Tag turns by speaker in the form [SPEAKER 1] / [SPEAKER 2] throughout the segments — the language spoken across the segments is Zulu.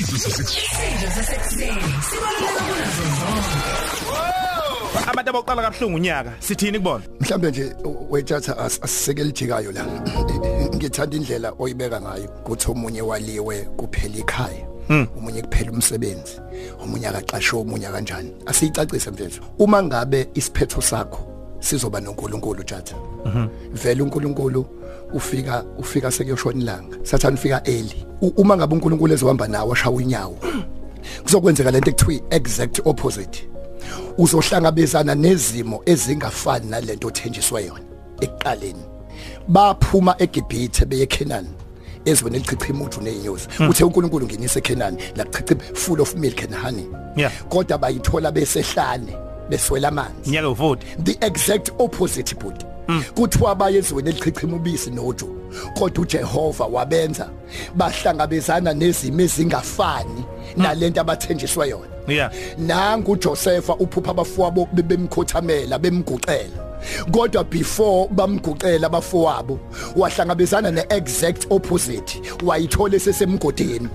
[SPEAKER 1] isidlo sasekuseni
[SPEAKER 2] sibaluleka kunazo zonke.
[SPEAKER 3] abantu aboqala kabuhlungu unyaka sithini kubona
[SPEAKER 4] mhlambe nje wethatha asisekele ijikayo la ngithanda indlela oyibeka ngayo kuthi omunye waliwe kuphela ikhaya umunye kuphela umsebenzi omunye akaqashwe omunye kanjani asiyicacise mfethu uma ngabe isiphetho sakho sizoba noNkulunkulu tjatha vele uNkulunkulu ufika ufika sekuyoshona ilanga. Sathana ufika early. U- uma ngabe uNkulunkulu ezohamba nawe ashaya unyawo kuzokwenzeka lento ekuthiwa exact opposite. Uzohlangabezana nezimo ezingafani nalento othenjiswe yona ekuqaleni. Baphuma eGibhithe beye eKenani ezweni elichichima uju nezinyosi uthe uNkulunkulu nginise eKenani la chichima full of milk and honey.
[SPEAKER 3] Yeah.
[SPEAKER 4] kodwa bayithola besehlane. Beswela amanzi
[SPEAKER 3] unyaka u40
[SPEAKER 4] the exact opposite budi kuthiwa bayezweni elichichima ubisi noju kodwa uJehova wabenza bahlangabezana nezimo ezingafani nalento abathenjiswe yona.
[SPEAKER 3] Yeah.
[SPEAKER 4] Nangu uJosepha uphupha abafowabo bemkhothamela bemgucela kodwa before bamgucela abafowabo wahlangabezana neexact opposite wayithola sesemgodini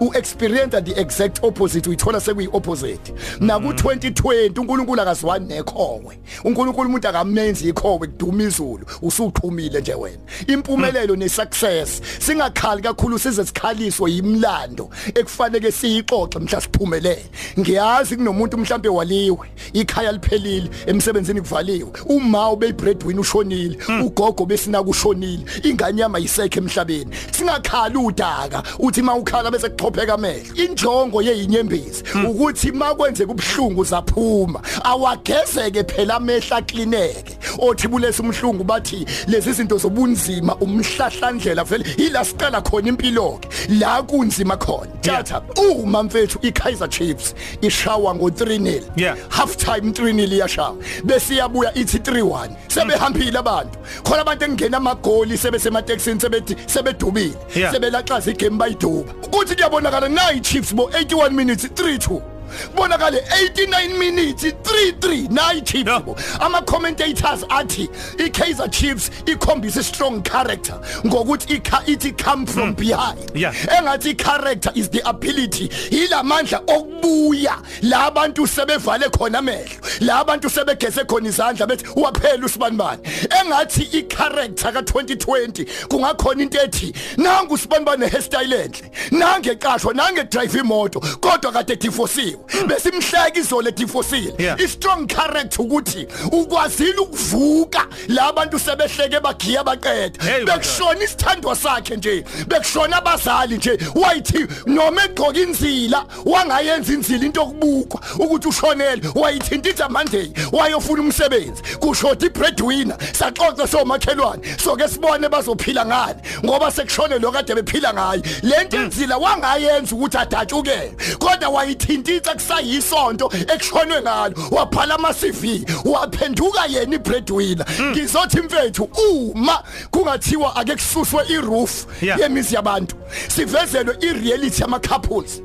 [SPEAKER 4] uexperience the exact opposite uyithola sekuyi opposite na ku 2020 uNkulunkulu akaziwani nekhowe uNkulunkulu umuntu akamenzi ikhowe kuduma izulu usuqhumile nje wena. Impumelelo nesuccess singakhali kakhulu size sikhaliswe yimlando ekufanele siyixoxe mhla siphumelele. Ngiyazi kunomuntu mhlambe waliwe ikhaya liphelile emsebenzini kuvaliwe. Uma ube breadwinner ushonile ugogo besinaka ushonile ingane yama yisekhe emhlabeni. Singakhali udaka uthi mawukhala bese kuxhopheka amehlo injongo yeyinyembezi ukuthi makwenzeka ubhlungu zaphuma awagezeke phela amehla aklineke. Othi bulesa umhlungu bathi lezi zinto zobunzima umhlahlandlela vele ila siqala khona impilo ke la kunzima khona. Tjatha uma mfethu iKaizer Chiefs ishawa ngo3-0
[SPEAKER 3] Yeah.
[SPEAKER 4] half time 3-0 iyashawa bese iyabuya ithi 3-1 sebehambile abantu. Khona abantu engena amagoli sebesemateksini sebethi sebedubile. Sebelaxaza igame bayiduba kuthi kuyabonakala nayi Chiefs bo 81 minutes 3-2 bonakale 89 minutes 3-3 nayi Chiefs bo ama commentators athi iKaizer Chiefs ikhombisa strong character ngokuthi ithi come from behind.
[SPEAKER 3] Yeah.
[SPEAKER 4] engathi character is the ability ilamandla okubuya. La bantu sebevale khona amehlo la abantu sebegese khona izandla bethi waphela usibanibani engathi i-character ka2020 kungakhona into ethi nangu usibanibani hairstyle enhle nange eqashwa nange drive imoto kodwa kade divorciwe besimhleka izolo divorcile
[SPEAKER 3] Yeah.
[SPEAKER 4] i-strong character ukuthi ukwazile ukuvuka la bantu sebehleke bagiya baqeda. Bekushona isithandwa sakhe nje bekushona abazali nje. Wayithi noma egqoka inzila wangayenza inzila into okubukwa ukuthi ushonele. Wayithinta Monday wayofuna umsebenzi. Kushoda ibreadwinner saxoxa somakhelwane soke sibone bazophila ngani ngoba sekushone lo kade bephila ngayo lento inzila wangayenza ukuthi adatshuke kodwa wayithintitha kusayisonto ekushonwe ngalo. Wabhala ama CV waphenduka yena ibreadwinner. Ngizothi mfethu uma kungathiwa ake kususwe iroof yemizi yabantu sivezelwe ireality yama couples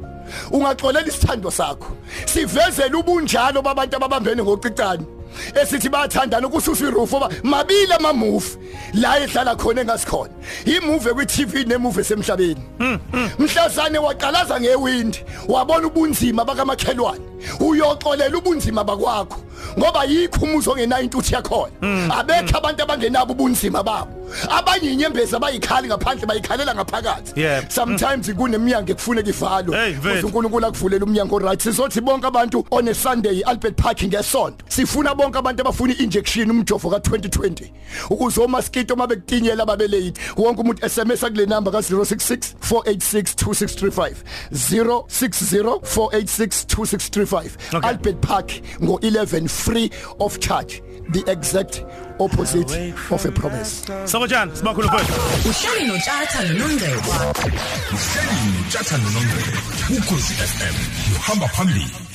[SPEAKER 4] ungaxolela isithando sakho. Sivezele ubunjalo babantu ababambene ngocicane. Esithi bayathandana ukususa iroof oba mabili ama movie la ehlala khona engasikhona imovie kwi TV nemovie semhlabeni mhlazane waqalaza ngewindi wabona ubunzima bakamakhelwane uyoxolela ubunzima bakwakho. Ngoba yikho umuzo ongenayo intuthi yakhona abekho abantu abangenabo ubunzima babo. Abanye inyembezi abayikhali ngaphandle bayikhalela ngaphakathi.
[SPEAKER 3] Yep.
[SPEAKER 4] sometimes kuneminyango ekufuneka ivalwe.
[SPEAKER 3] Hey,
[SPEAKER 4] ukuze
[SPEAKER 3] mfethu.
[SPEAKER 4] uNkulunkulu akuvulela umnyango right. Sizothi bonke abantu on a Sunday Albert Park ngesonto sifuna bonke abantu abafuna injection umjovo ka2020 ukuze omaskito mabekutinyela babelate. Wonke umuntu SMS akule number ka066 486 2635 060 486 2635
[SPEAKER 3] Okay.
[SPEAKER 4] Albert Park ngo11 free of charge the exact opposite of a promise.
[SPEAKER 3] Sawojana sibakhulu mfethu
[SPEAKER 2] Uhleli notshatha nonongcebo.
[SPEAKER 1] uhleli notshatha nonongcebo ukhosi FM uhamba phambili.